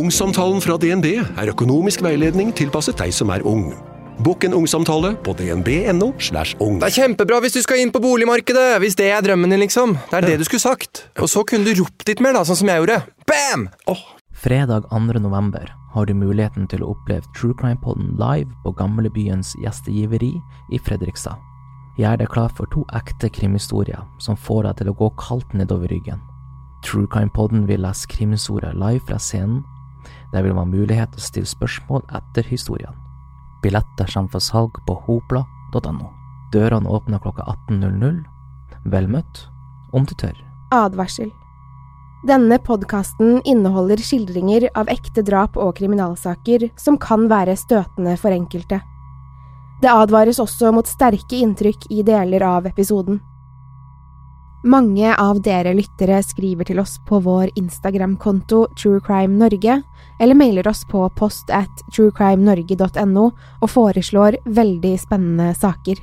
Ungsamtalen fra DNB er økonomisk veiledning tilpasset deg som er ung. Bokk en ungsamtale på dnb.no. slash ung. Det er kjempebra hvis du skal inn på boligmarkedet, hvis det er drømmen din, liksom. Det er det du skulle sagt. Og så kunne du ropt litt mer, da, sånn som jeg gjorde. Bam! Fredag 2. november har du muligheten til å oppleve True Crime-podden live på Gamlebyens gjestegiveri i Fredrikstad. Gjør deg klar for to ekte krimhistorier som får deg til å gå kaldt nedover ryggen. True Crime-podden vil lese krimhistorier live fra scenen. Det vil man ha mulighet til å stille spørsmål etter historiene. Billetter kommer for salg på hopla.no. Dørene åpner klokka 18.00. Vel møtt, om du tør. Advarsel. Denne podkasten inneholder skildringer av ekte drap og kriminalsaker som kan være støtende for enkelte. Det advares også mot sterke inntrykk i deler av episoden. Mange av dere lyttere skriver til oss på vår Instagram-konto True Crime Norge, eller mailer oss på post at truecrimenorge.no og foreslår veldig spennende saker.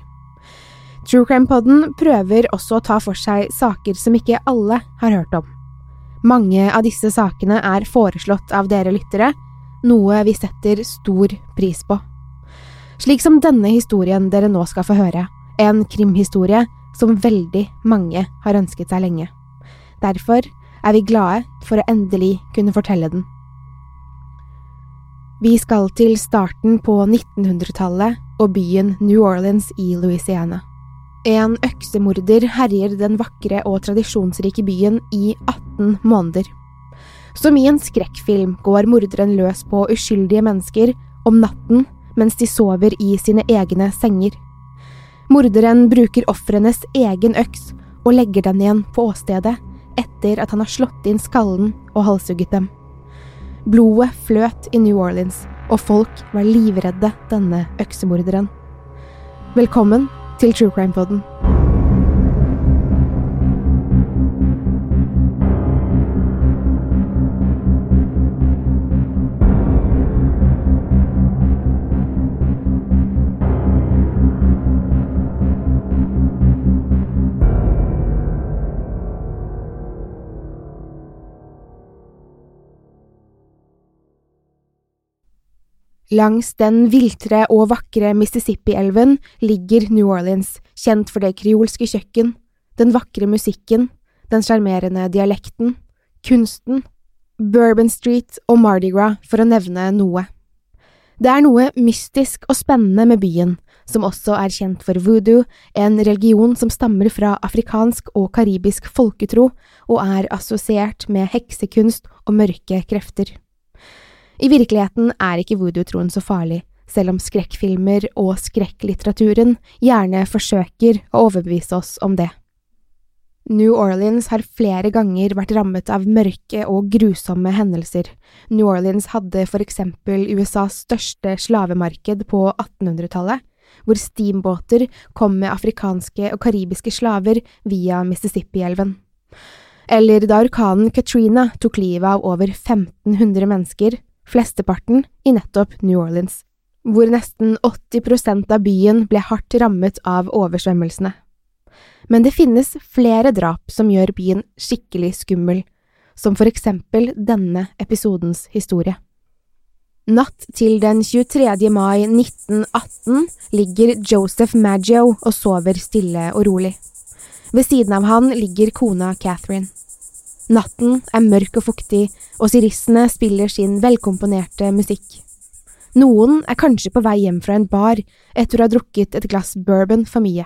True Crime-podden prøver også å ta for seg saker som ikke alle har hørt om. Mange av disse sakene er foreslått av dere lyttere, noe vi setter stor pris på. Slik som denne historien dere nå skal få høre, en krimhistorie som veldig mange har ønsket seg lenge. Derfor er vi glade for å endelig kunne fortelle den. Vi skal til starten på 1900-tallet og byen New Orleans i Louisiana. En øksemorder herjer den vakre og tradisjonsrike byen i 18 måneder. Som i en skrekkfilm går morderen løs på uskyldige mennesker om natten mens de sover i sine egne senger. Morderen bruker ofrenes egen øks og legger den igjen på åstedet etter at han har slått inn skallen og halshugget dem. Blodet fløt i New Orleans, og folk var livredde denne øksemorderen. Velkommen til True Crime Poden. Langs den viltre og vakre Mississippi-elven ligger New Orleans, kjent for det kreolske kjøkken, den vakre musikken, den sjarmerende dialekten, kunsten, Bourbon Street og Mardi Gras, for å nevne noe. Det er noe mystisk og spennende med byen, som også er kjent for voodoo, en religion som stammer fra afrikansk og karibisk folketro og er assosiert med heksekunst og mørke krefter. I virkeligheten er ikke voodoo-troen så farlig, selv om skrekkfilmer og skrekklitteraturen gjerne forsøker å overbevise oss om det. New Orleans har flere ganger vært rammet av mørke og grusomme hendelser. New Orleans hadde for eksempel USAs største slavemarked på 1800-tallet, hvor steambåter kom med afrikanske og karibiske slaver via Mississippi-elven. Eller da orkanen Katrina tok livet av over 1500 mennesker, flesteparten i nettopp New Orleans, hvor nesten 80 prosent av byen ble hardt rammet av oversvømmelsene. Men det finnes flere drap som gjør byen skikkelig skummel, som for eksempel denne episodens historie. Natt til den 23. mai 1918 ligger Joseph Maggio og sover stille og rolig. Ved siden av han ligger kona Catherine. Natten er mørk og fuktig, og sirissene spiller sin velkomponerte musikk. Noen er kanskje på vei hjem fra en bar etter å ha drukket et glass bourbon for mye.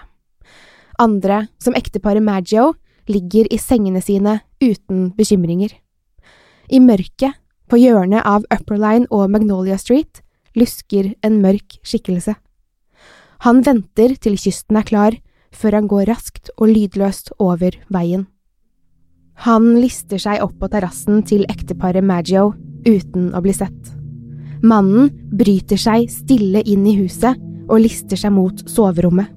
Andre, som ekteparet Maggio, ligger i sengene sine uten bekymringer. I mørket, på hjørnet av Upper Line og Magnolia Street, lusker en mørk skikkelse. Han venter til kysten er klar, før han går raskt og lydløst over veien. Han lister seg opp på terrassen til ekteparet Maggio uten å bli sett. Mannen bryter seg stille inn i huset og lister seg mot soverommet.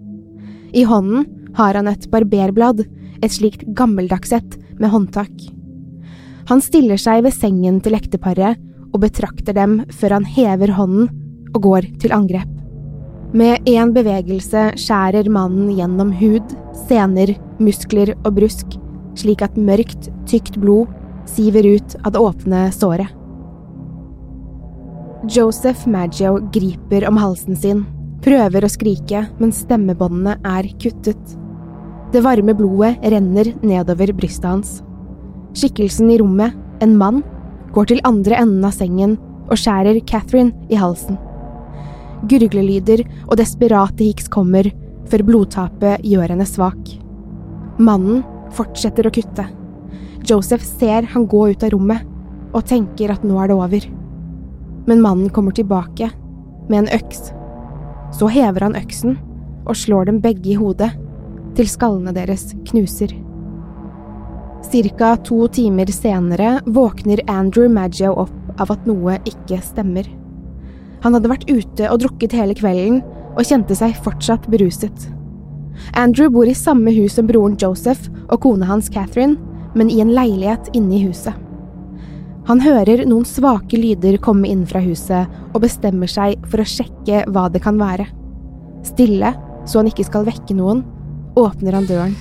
I hånden har han et barberblad, et slikt gammeldags et med håndtak. Han stiller seg ved sengen til ekteparet og betrakter dem før han hever hånden og går til angrep. Med én bevegelse skjærer mannen gjennom hud, sener, muskler og brusk, slik at mørkt, tykt blod siver ut av det åpne såret. Joseph Maggio griper om halsen sin, prøver å skrike, men stemmebåndene er kuttet. Det varme blodet renner nedover brystet hans. Skikkelsen i rommet, en mann, går til andre enden av sengen og skjærer Catherine i halsen. Gurglelyder og desperate hiks kommer, før blodtapet gjør henne svak. Mannen fortsetter å kutte. Joseph ser han gå ut av rommet, og tenker at nå er det over. Men mannen kommer tilbake, med en øks. Så hever han øksen og slår dem begge i hodet, til skallene deres knuser. Cirka to timer senere våkner Andrew Maggio opp av at noe ikke stemmer. Han hadde vært ute og drukket hele kvelden og kjente seg fortsatt beruset. Andrew bor i samme hus som broren Joseph og kona hans Catherine, men i en leilighet inne i huset. Han hører noen svake lyder komme inn fra huset og bestemmer seg for å sjekke hva det kan være. Stille, så han ikke skal vekke noen, åpner han døren.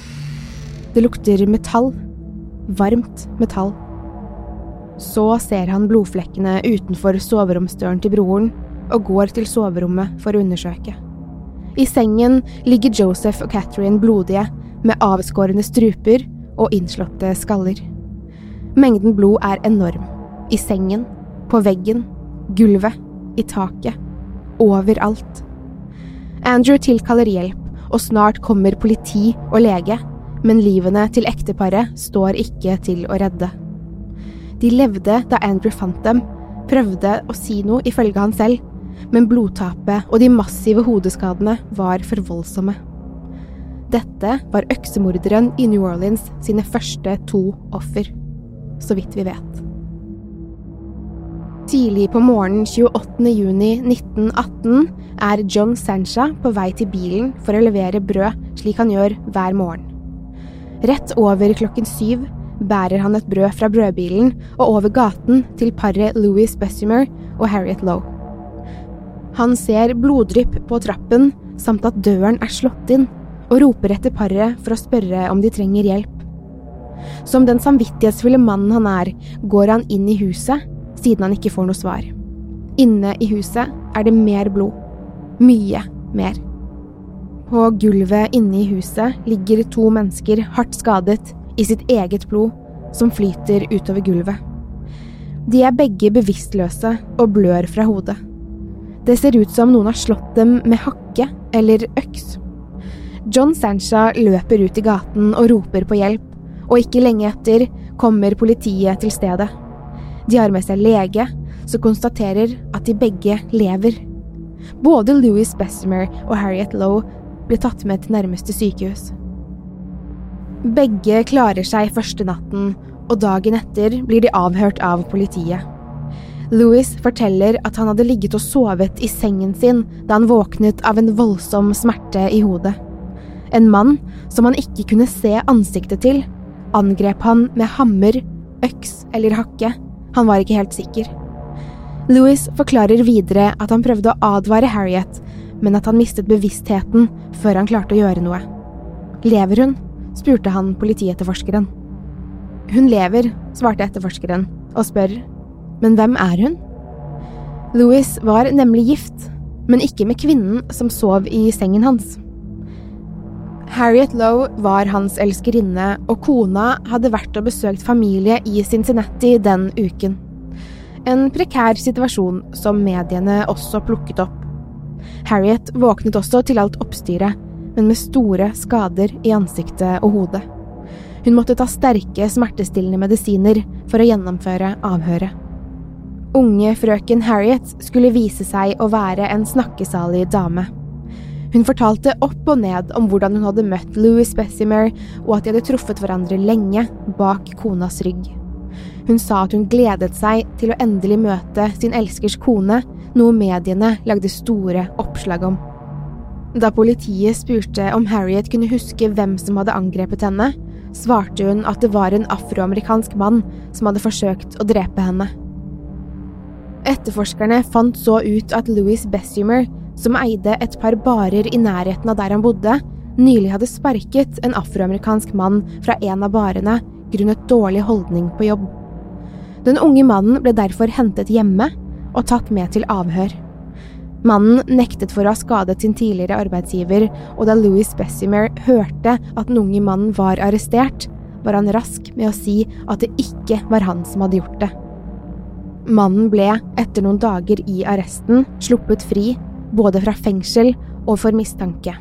Det lukter metall. Varmt metall. Så ser han blodflekkene utenfor soveromsdøren til broren og går til soverommet for å undersøke. I sengen ligger Joseph og Catherine blodige, med avskårne struper og innslåtte skaller. Mengden blod er enorm. I sengen, på veggen, gulvet, i taket. Overalt. Andrew tilkaller hjelp, og snart kommer politi og lege, men livene til ekteparet står ikke til å redde. De levde da Andrew fant dem, prøvde å si noe ifølge han selv, men blodtapet og de massive hodeskadene var for voldsomme. Dette var øksemorderen i New Orleans sine første to offer, så vidt vi vet. Tidlig på morgenen 28. juni 1918 er John Sancha på vei til bilen for å levere brød, slik han gjør hver morgen. Rett over klokken syv bærer han et brød fra brødbilen og over gaten til paret Louis Bessemer og Harriet Lowe. Han ser bloddrypp på trappen samt at døren er slått inn, og roper etter paret for å spørre om de trenger hjelp. Som den samvittighetsfulle mannen han er, går han inn i huset siden han ikke får noe svar. Inne i huset er det mer blod. Mye mer. På gulvet inne i huset ligger to mennesker hardt skadet i sitt eget blod, som flyter utover gulvet. De er begge bevisstløse og blør fra hodet. Det ser ut som noen har slått dem med hakke eller øks. John Sancha løper ut i gaten og roper på hjelp, og ikke lenge etter kommer politiet til stedet. De har med seg lege, som konstaterer at de begge lever. Både Louis Bessemer og Harriet Lowe blir tatt med til nærmeste sykehus. Begge klarer seg første natten, og dagen etter blir de avhørt av politiet. Louis forteller at han hadde ligget og sovet i sengen sin da han våknet av en voldsom smerte i hodet. En mann som han ikke kunne se ansiktet til, angrep han med hammer, øks eller hakke han var ikke helt sikker. Louis forklarer videre at han prøvde å advare Harriet, men at han mistet bevisstheten før han klarte å gjøre noe. Lever hun? spurte han politietterforskeren. Hun lever, svarte etterforskeren, og spør, men hvem er hun? Louis var nemlig gift, men ikke med kvinnen som sov i sengen hans. Harriet Lowe var hans elskerinne, og kona hadde vært og besøkt familie i Cincinnati den uken. En prekær situasjon som mediene også plukket opp. Harriet våknet også til alt oppstyret, men med store skader i ansiktet og hodet. Hun måtte ta sterke smertestillende medisiner for å gjennomføre avhøret. Unge frøken Harriet skulle vise seg å være en snakkesalig dame. Hun fortalte opp og ned om hvordan hun hadde møtt Louis Bessemer, og at de hadde truffet hverandre lenge bak konas rygg. Hun sa at hun gledet seg til å endelig møte sin elskers kone, noe mediene lagde store oppslag om. Da politiet spurte om Harriet kunne huske hvem som hadde angrepet henne, svarte hun at det var en afroamerikansk mann som hadde forsøkt å drepe henne. Etterforskerne fant så ut at Louis Bessemer som eide et par barer i nærheten av der han bodde, nylig hadde sparket en afroamerikansk mann fra en av barene grunnet dårlig holdning på jobb. Den unge mannen ble derfor hentet hjemme og tatt med til avhør. Mannen nektet for å ha skadet sin tidligere arbeidsgiver, og da Louis Bessemer hørte at den unge mannen var arrestert, var han rask med å si at det ikke var han som hadde gjort det. Mannen ble, etter noen dager i arresten, sluppet fri både fra fengsel og for mistanke.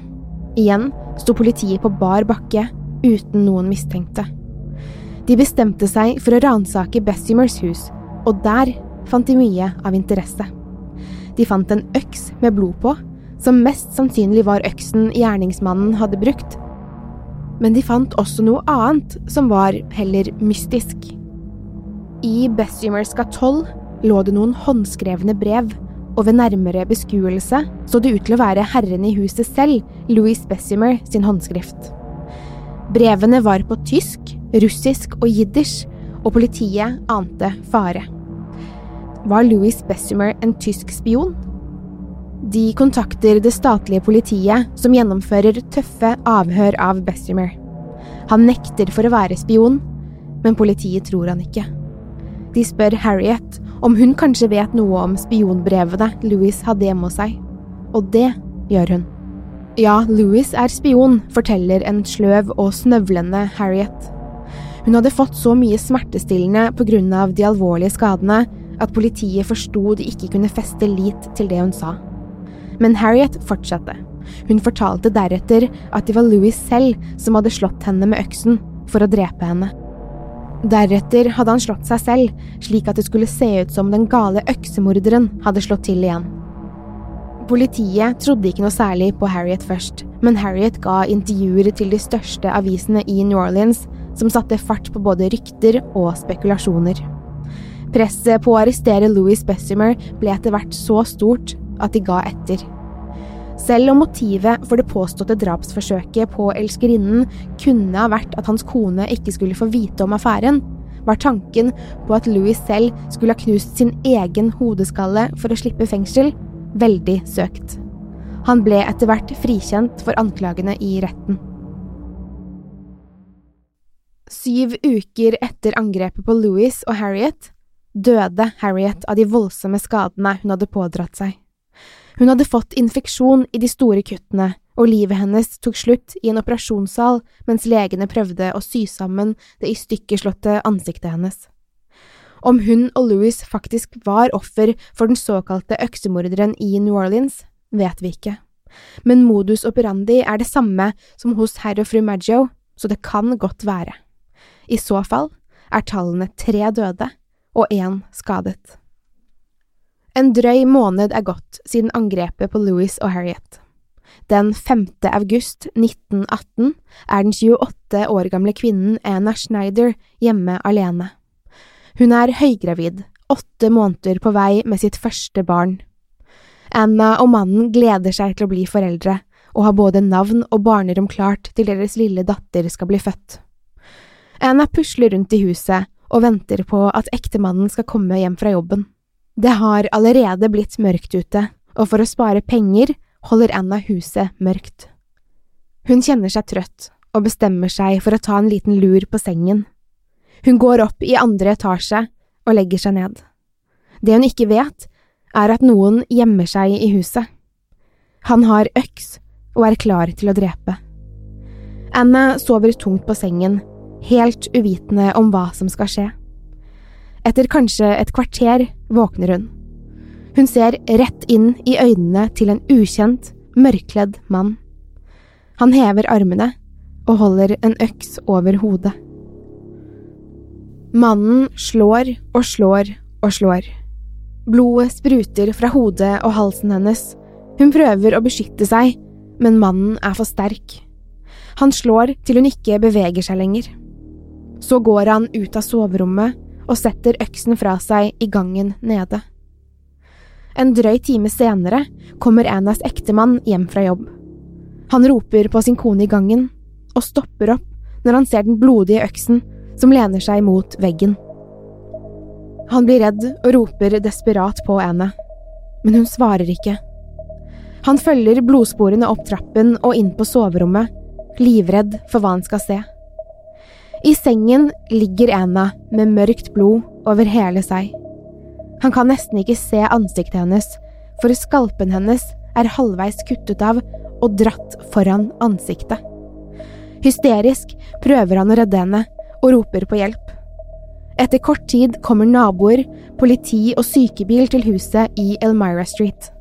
Igjen sto politiet på bar bakke uten noen mistenkte. De bestemte seg for å ransake Bessimers hus, og der fant de mye av interesse. De fant en øks med blod på, som mest sannsynlig var øksen gjerningsmannen hadde brukt. Men de fant også noe annet som var heller mystisk. I Bessimers gatoll lå det noen håndskrevne brev og ved nærmere beskuelse så det ut til å være herren i huset selv, Louis Bessemer, sin håndskrift. Brevene var på tysk, russisk og jiddisch, og politiet ante fare. Var Louis Bessemer en tysk spion? De kontakter det statlige politiet, som gjennomfører tøffe avhør av Bessemer. Han nekter for å være spion, men politiet tror han ikke. De spør Harriet om hun kanskje vet noe om spionbrevene Louis hadde hjemme hos seg. Og det gjør hun. Ja, Louis er spion, forteller en sløv og snøvlende Harriet. Hun hadde fått så mye smertestillende av de alvorlige skadene at politiet forsto de ikke kunne feste lit til det hun sa. Men Harriet fortsatte. Hun fortalte deretter at det var Louis selv som hadde slått henne med øksen for å drepe henne. Deretter hadde han slått seg selv, slik at det skulle se ut som den gale øksemorderen hadde slått til igjen. Politiet trodde ikke noe særlig på Harriet først, men Harriet ga intervjuer til de største avisene i New Orleans, som satte fart på både rykter og spekulasjoner. Presset på å arrestere Louis Bessemer ble etter hvert så stort at de ga etter. Selv om motivet for det påståtte drapsforsøket på elskerinnen kunne ha vært at hans kone ikke skulle få vite om affæren, var tanken på at Louis selv skulle ha knust sin egen hodeskalle for å slippe fengsel, veldig søkt. Han ble etter hvert frikjent for anklagene i retten. Syv uker etter angrepet på Louis og Harriet døde Harriet av de voldsomme skadene hun hadde pådratt seg. Hun hadde fått infeksjon i de store kuttene, og livet hennes tok slutt i en operasjonssal mens legene prøvde å sy sammen det i stykker slåtte ansiktet hennes. Om hun og Louis faktisk var offer for den såkalte øksemorderen i New Orleans, vet vi ikke, men modus operandi er det samme som hos herr og fru Maggio, så det kan godt være. I så fall er tallene tre døde og én skadet. En drøy måned er gått siden angrepet på Louis og Harriet. Den 5. august 1918 er den 28 år gamle kvinnen Anna Schneider hjemme alene. Hun er høygravid, åtte måneder på vei med sitt første barn. Anna og mannen gleder seg til å bli foreldre, og har både navn og barnerom klart til deres lille datter skal bli født. Anna pusler rundt i huset og venter på at ektemannen skal komme hjem fra jobben. Det har allerede blitt mørkt ute, og for å spare penger holder Anna huset mørkt. Hun kjenner seg trøtt og bestemmer seg for å ta en liten lur på sengen. Hun går opp i andre etasje og legger seg ned. Det hun ikke vet, er at noen gjemmer seg i huset. Han har øks og er klar til å drepe. Anna sover tungt på sengen, helt uvitende om hva som skal skje. Etter kanskje et kvarter våkner hun. Hun ser rett inn i øynene til en ukjent, mørkledd mann. Han hever armene og holder en øks over hodet. Mannen slår og slår og slår. Blodet spruter fra hodet og halsen hennes. Hun prøver å beskytte seg, men mannen er for sterk. Han slår til hun ikke beveger seg lenger. Så går han ut av soverommet og setter øksen fra seg i gangen nede. En drøy time senere kommer Annas ektemann hjem fra jobb. Han roper på sin kone i gangen, og stopper opp når han ser den blodige øksen som lener seg mot veggen. Han blir redd og roper desperat på Anna, men hun svarer ikke. Han følger blodsporene opp trappen og inn på soverommet, livredd for hva han skal se. I sengen ligger Anna med mørkt blod over hele seg. Han kan nesten ikke se ansiktet hennes, for skalpen hennes er halvveis kuttet av og dratt foran ansiktet. Hysterisk prøver han å redde henne og roper på hjelp. Etter kort tid kommer naboer, politi og sykebil til huset i Elmira Street.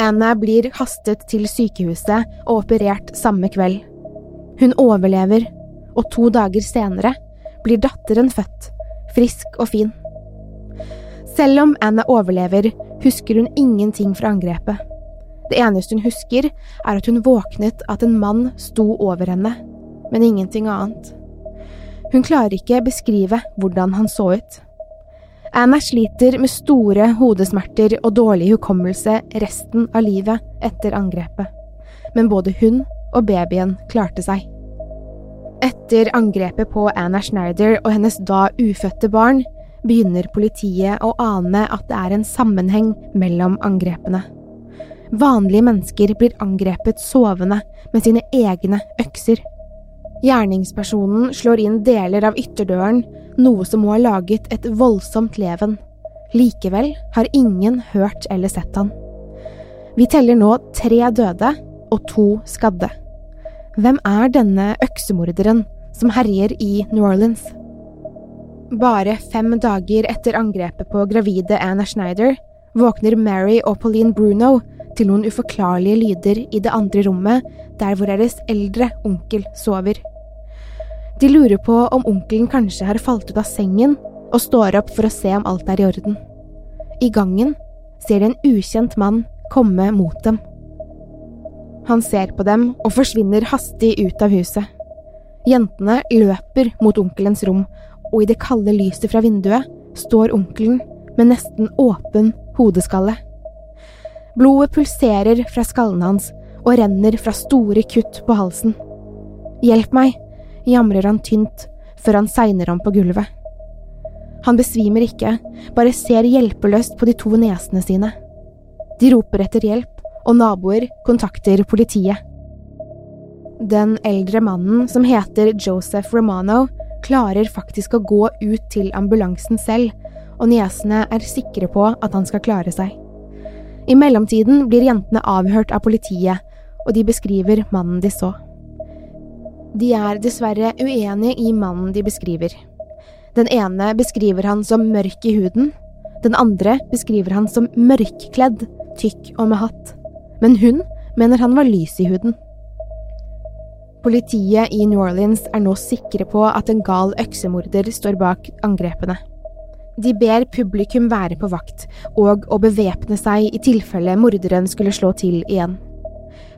Anna blir hastet til sykehuset og operert samme kveld. Hun overlever, og to dager senere blir datteren født, frisk og fin. Selv om Anna overlever, husker hun ingenting fra angrepet. Det eneste hun husker, er at hun våknet at en mann sto over henne, men ingenting annet. Hun klarer ikke beskrive hvordan han så ut. Anna sliter med store hodesmerter og dårlig hukommelse resten av livet etter angrepet, men både hun og babyen klarte seg. Etter angrepet på Anna Schneider og hennes da ufødte barn begynner politiet å ane at det er en sammenheng mellom angrepene. Vanlige mennesker blir angrepet sovende med sine egne økser. Gjerningspersonen slår inn deler av ytterdøren, noe som må ha laget et voldsomt leven. Likevel har ingen hørt eller sett han. Vi teller nå tre døde og to skadde. Hvem er denne øksemorderen som herjer i New Orleans? Bare fem dager etter angrepet på gravide Anna Schneider våkner Mary og Pauline Bruno til noen uforklarlige lyder i det andre rommet, der hvor deres eldre onkel sover. De lurer på om onkelen kanskje har falt ut av sengen og står opp for å se om alt er i orden. I gangen ser de en ukjent mann komme mot dem. Han ser på dem og forsvinner hastig ut av huset. Jentene løper mot onkelens rom og i det kalde lyset fra vinduet står onkelen med nesten åpen hodeskalle. Blodet pulserer fra skallen hans og renner fra store kutt på halsen. Hjelp meg, jamrer han tynt før han segner om på gulvet. Han besvimer ikke, bare ser hjelpeløst på de to nesene sine. De roper etter hjelp, og naboer kontakter politiet. Den eldre mannen, som heter Joseph Romano, klarer faktisk å gå ut til ambulansen selv, og niesene er sikre på at han skal klare seg. I mellomtiden blir jentene avhørt av politiet, og de beskriver mannen de så. De er dessverre uenige i mannen de beskriver. Den ene beskriver han som mørk i huden, den andre beskriver han som mørkkledd, tykk og med hatt, men hun mener han var lys i huden. Politiet i New Orleans er nå sikre på at en gal øksemorder står bak angrepene. De ber publikum være på vakt og å bevæpne seg i tilfelle morderen skulle slå til igjen.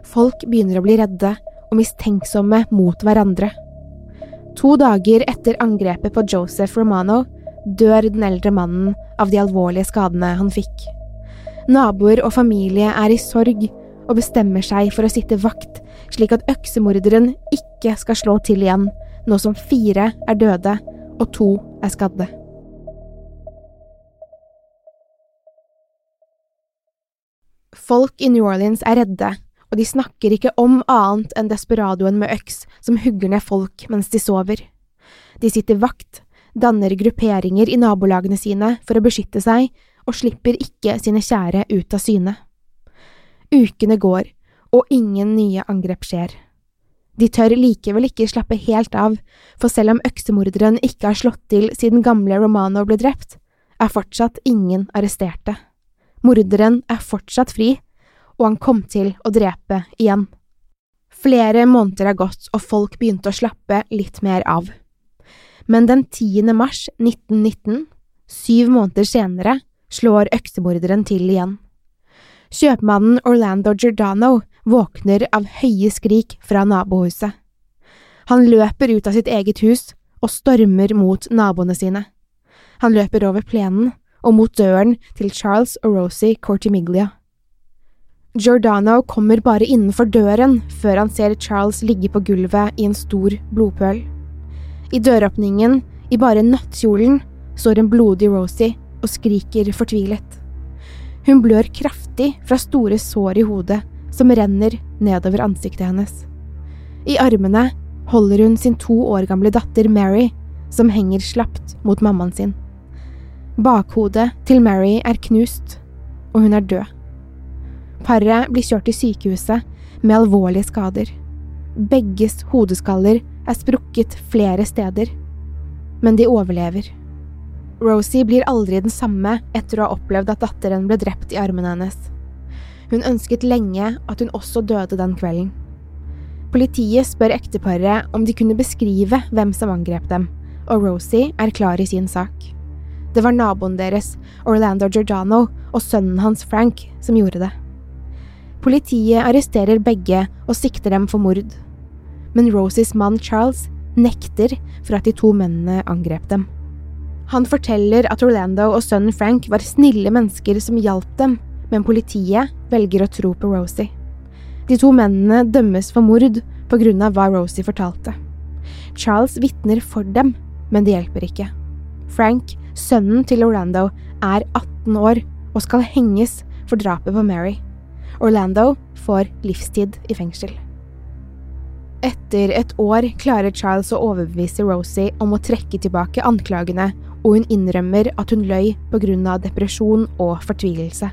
Folk begynner å bli redde og mistenksomme mot hverandre. To dager etter angrepet på Joseph Romano dør den eldre mannen av de alvorlige skadene han fikk. Naboer og familie er i sorg og bestemmer seg for å sitte vakt slik at øksemorderen ikke skal slå til igjen, nå som fire er døde og to er skadde. Folk i New Orleans er redde, og de snakker ikke om annet enn desperadoen med øks som hugger ned folk mens de sover. De sitter vakt, danner grupperinger i nabolagene sine for å beskytte seg, og slipper ikke sine kjære ut av syne. Ukene går, og ingen nye angrep skjer. De tør likevel ikke slappe helt av, for selv om øksemorderen ikke har slått til siden gamle Romano ble drept, er fortsatt ingen arresterte. Morderen er fortsatt fri, og han kom til å drepe igjen. Flere måneder har gått, og folk begynte å slappe litt mer av. Men den 10. mars 1919, syv måneder senere, slår øksemorderen til igjen. Kjøpmannen Orlando Giordano våkner av høye skrik fra nabohuset. Han løper ut av sitt eget hus og stormer mot naboene sine. Han løper over plenen og mot døren til Charles og Rosie Cortimiglia. Giordano kommer bare innenfor døren før han ser Charles ligge på gulvet i en stor blodpøl. I døråpningen, i bare nattkjolen, står en blodig Rosie og skriker fortvilet. Hun blør kraftig fra store sår i hodet som renner nedover ansiktet hennes. I armene holder hun sin to år gamle datter Mary, som henger slapt mot mammaen sin. Bakhodet til Mary er knust, og hun er død. Paret blir kjørt til sykehuset med alvorlige skader. Begges hodeskaller er sprukket flere steder, men de overlever. Rosie blir aldri den samme etter å ha opplevd at datteren ble drept i armene hennes. Hun ønsket lenge at hun også døde den kvelden. Politiet spør ekteparet om de kunne beskrive hvem som angrep dem, og Rosie er klar i sin sak. Det var naboen deres, Orlando Giordano, og sønnen hans Frank som gjorde det. Politiet arresterer begge og sikter dem for mord. Men Rosies mann Charles nekter for at de to mennene angrep dem. Han forteller at Orlando og sønnen Frank var snille mennesker som hjalp dem, men politiet velger å tro på Rosie. De to mennene dømmes for mord av hva Rosie fortalte. Charles vitner for dem, men det hjelper ikke. Frank, sønnen til Orlando, er 18 år og skal henges for drapet på Mary. Orlando får livstid i fengsel. Etter et år klarer Charles å overbevise Rosie om å trekke tilbake anklagene, og hun innrømmer at hun løy av depresjon og fortvilelse.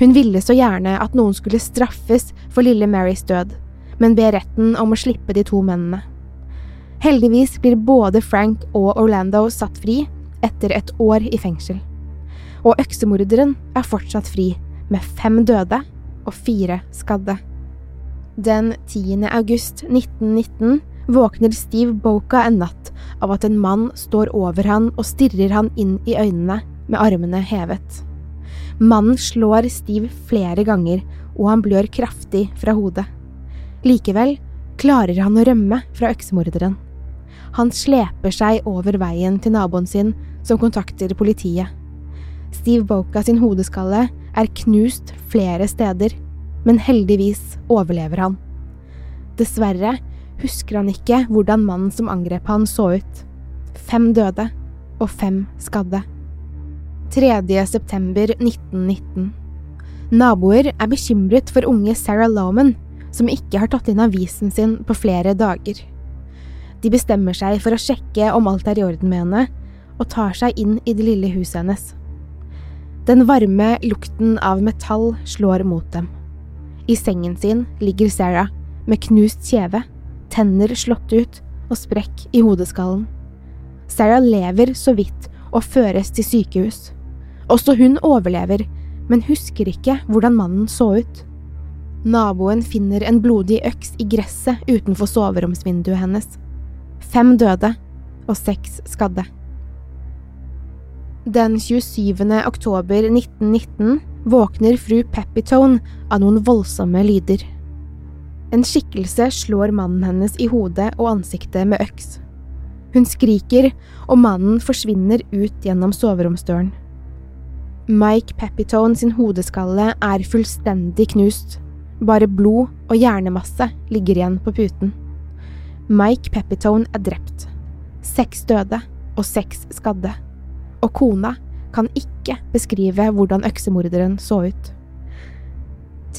Hun ville så gjerne at noen skulle straffes for lille Marys død, men ber retten om å slippe de to mennene. Heldigvis blir både Frank og Orlando satt fri etter et år i fengsel. Og øksemorderen er fortsatt fri, med fem døde og fire skadde. Den 10. august 1919 våkner Steve Boka en natt av at en mann står over han og stirrer han inn i øynene med armene hevet. Mannen slår Steve flere ganger, og han blør kraftig fra hodet. Likevel klarer han å rømme fra øksemorderen. Han sleper seg over veien til naboen sin, som kontakter politiet. Steve Boka sin hodeskalle er knust flere steder, men heldigvis overlever han. Dessverre husker han ikke hvordan mannen som angrep han så ut. Fem døde og fem skadde. 3. september 1919. Naboer er bekymret for unge Sarah Loman, som ikke har tatt inn avisen sin på flere dager. De bestemmer seg for å sjekke om alt er i orden med henne, og tar seg inn i det lille huset hennes. Den varme lukten av metall slår mot dem. I sengen sin ligger Sarah, med knust kjeve, tenner slått ut og sprekk i hodeskallen. Sarah lever så vidt og føres til sykehus. Også hun overlever, men husker ikke hvordan mannen så ut. Naboen finner en blodig øks i gresset utenfor soveromsvinduet hennes. Fem døde og seks skadde. Den 27. oktober 1919 våkner fru Peppitone av noen voldsomme lyder. En skikkelse slår mannen hennes i hodet og ansiktet med øks. Hun skriker, og mannen forsvinner ut gjennom soveromsdøren. Mike Pepitone sin hodeskalle er fullstendig knust. Bare blod og hjernemasse ligger igjen på puten. Mike Pepitone er drept. Seks døde og seks skadde. Og kona kan ikke beskrive hvordan øksemorderen så ut.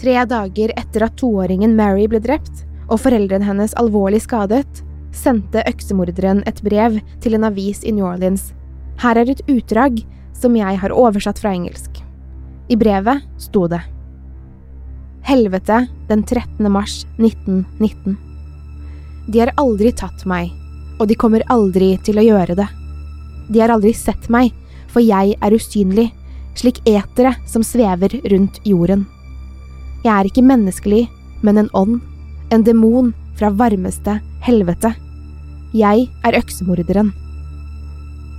Tre dager etter at toåringen Mary ble drept, og foreldrene hennes alvorlig skadet, sendte øksemorderen et brev til en avis i New Orleans. Her er et utdrag som jeg har oversatt fra engelsk. I brevet sto det Helvete den 13. mars 1919. De har aldri tatt meg, og de kommer aldri til å gjøre det. De har aldri sett meg, for jeg er usynlig, slik etere som svever rundt jorden. Jeg er ikke menneskelig, men en ånd, en demon fra varmeste helvete. Jeg er øksemorderen.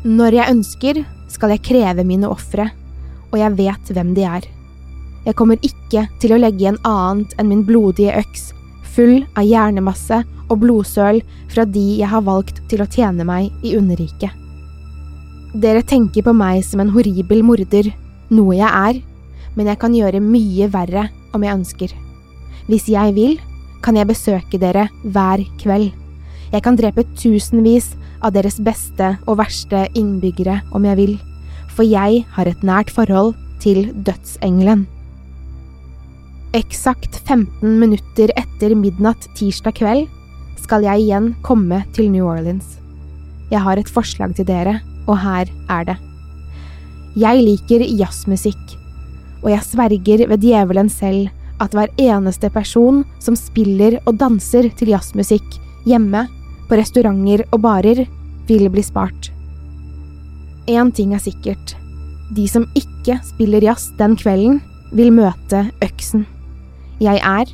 Når jeg ønsker, skal jeg kreve mine ofre, og jeg vet hvem de er. Jeg kommer ikke til å legge igjen annet enn min blodige øks, full av hjernemasse og blodsøl fra de jeg har valgt til å tjene meg i underriket. Dere tenker på meg som en horribel morder, noe jeg er, men jeg kan gjøre mye verre om jeg ønsker. Hvis jeg vil, kan jeg besøke dere hver kveld. Jeg kan drepe tusenvis av deres beste og verste innbyggere om jeg vil, for jeg har et nært forhold til dødsengelen. Eksakt 15 minutter etter midnatt tirsdag kveld skal jeg igjen komme til New Orleans. Jeg har et forslag til dere, og her er det. Jeg liker jazzmusikk, og jeg sverger ved djevelen selv at hver eneste person som spiller og danser til jazzmusikk hjemme, på restauranter og barer, vil bli spart. Én ting er sikkert. De som ikke spiller jazz den kvelden, vil møte øksen. Jeg er,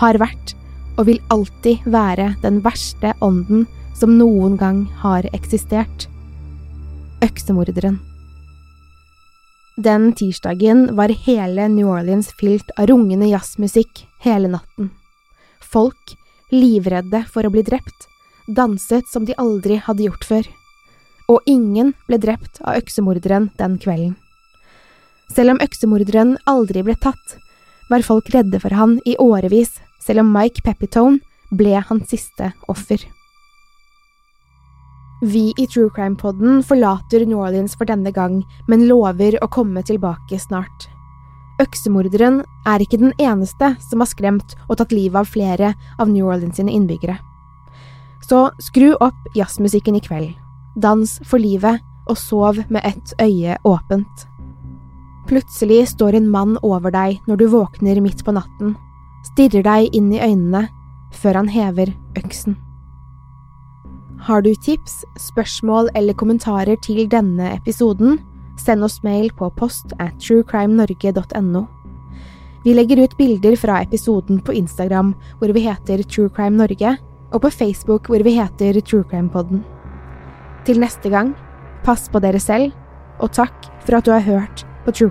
har vært og vil alltid være den verste ånden som noen gang har eksistert. Øksemorderen. Den tirsdagen var hele New Orleans fylt av rungende jazzmusikk hele natten. Folk, livredde for å bli drept, danset som de aldri hadde gjort før. Og ingen ble drept av øksemorderen den kvelden. Selv om øksemorderen aldri ble tatt, var folk redde for han i årevis, selv om Mike Pepitone ble hans siste offer. Vi i True Crime-podden forlater New Orleans for denne gang, men lover å komme tilbake snart. Øksemorderen er ikke den eneste som har skremt og tatt livet av flere av New Orleans sine innbyggere. Så skru opp jazzmusikken i kveld, dans for livet og sov med ett øye åpent. Plutselig står en mann over deg når du våkner midt på natten, stirrer deg inn i øynene før han hever øksen. Har du tips, spørsmål eller kommentarer til denne episoden, send oss mail på post at truecrimenorge.no. Vi legger ut bilder fra episoden på Instagram hvor vi heter True Crime Norge, og på Facebook hvor vi heter True Crime Podden. Til neste gang, pass på dere selv, og takk for at du har hørt på True